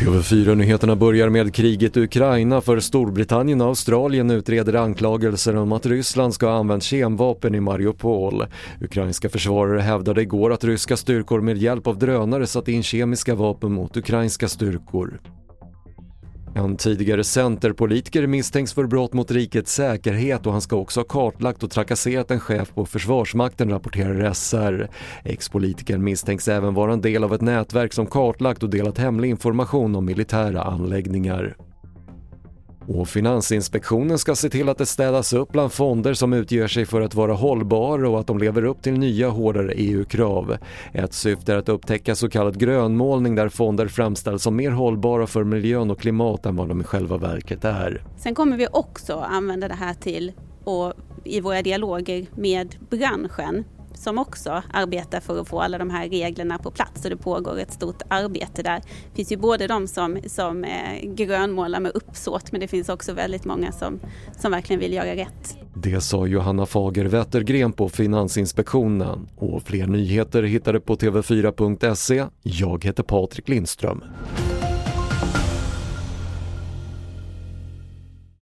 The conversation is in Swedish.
TV4-nyheterna börjar med kriget i Ukraina för Storbritannien och Australien utreder anklagelser om att Ryssland ska ha använt kemvapen i Mariupol. Ukrainska försvarare hävdade igår att ryska styrkor med hjälp av drönare satt in kemiska vapen mot ukrainska styrkor. En tidigare centerpolitiker misstänks för brott mot rikets säkerhet och han ska också ha kartlagt och trakasserat en chef på Försvarsmakten, rapporterar SR. Ex-politikern misstänks även vara en del av ett nätverk som kartlagt och delat hemlig information om militära anläggningar. Och Finansinspektionen ska se till att det städas upp bland fonder som utger sig för att vara hållbara och att de lever upp till nya hårdare EU-krav. Ett syfte är att upptäcka så kallad grönmålning där fonder framställs som mer hållbara för miljön och klimat än vad de i själva verket är. Sen kommer vi också använda det här till och i våra dialoger med branschen som också arbetar för att få alla de här reglerna på plats och det pågår ett stort arbete där. Det finns ju både de som, som eh, grönmålar med uppsåt men det finns också väldigt många som, som verkligen vill göra rätt. Det sa Johanna Fager Wettergren på Finansinspektionen och fler nyheter hittar du på tv4.se. Jag heter Patrik Lindström.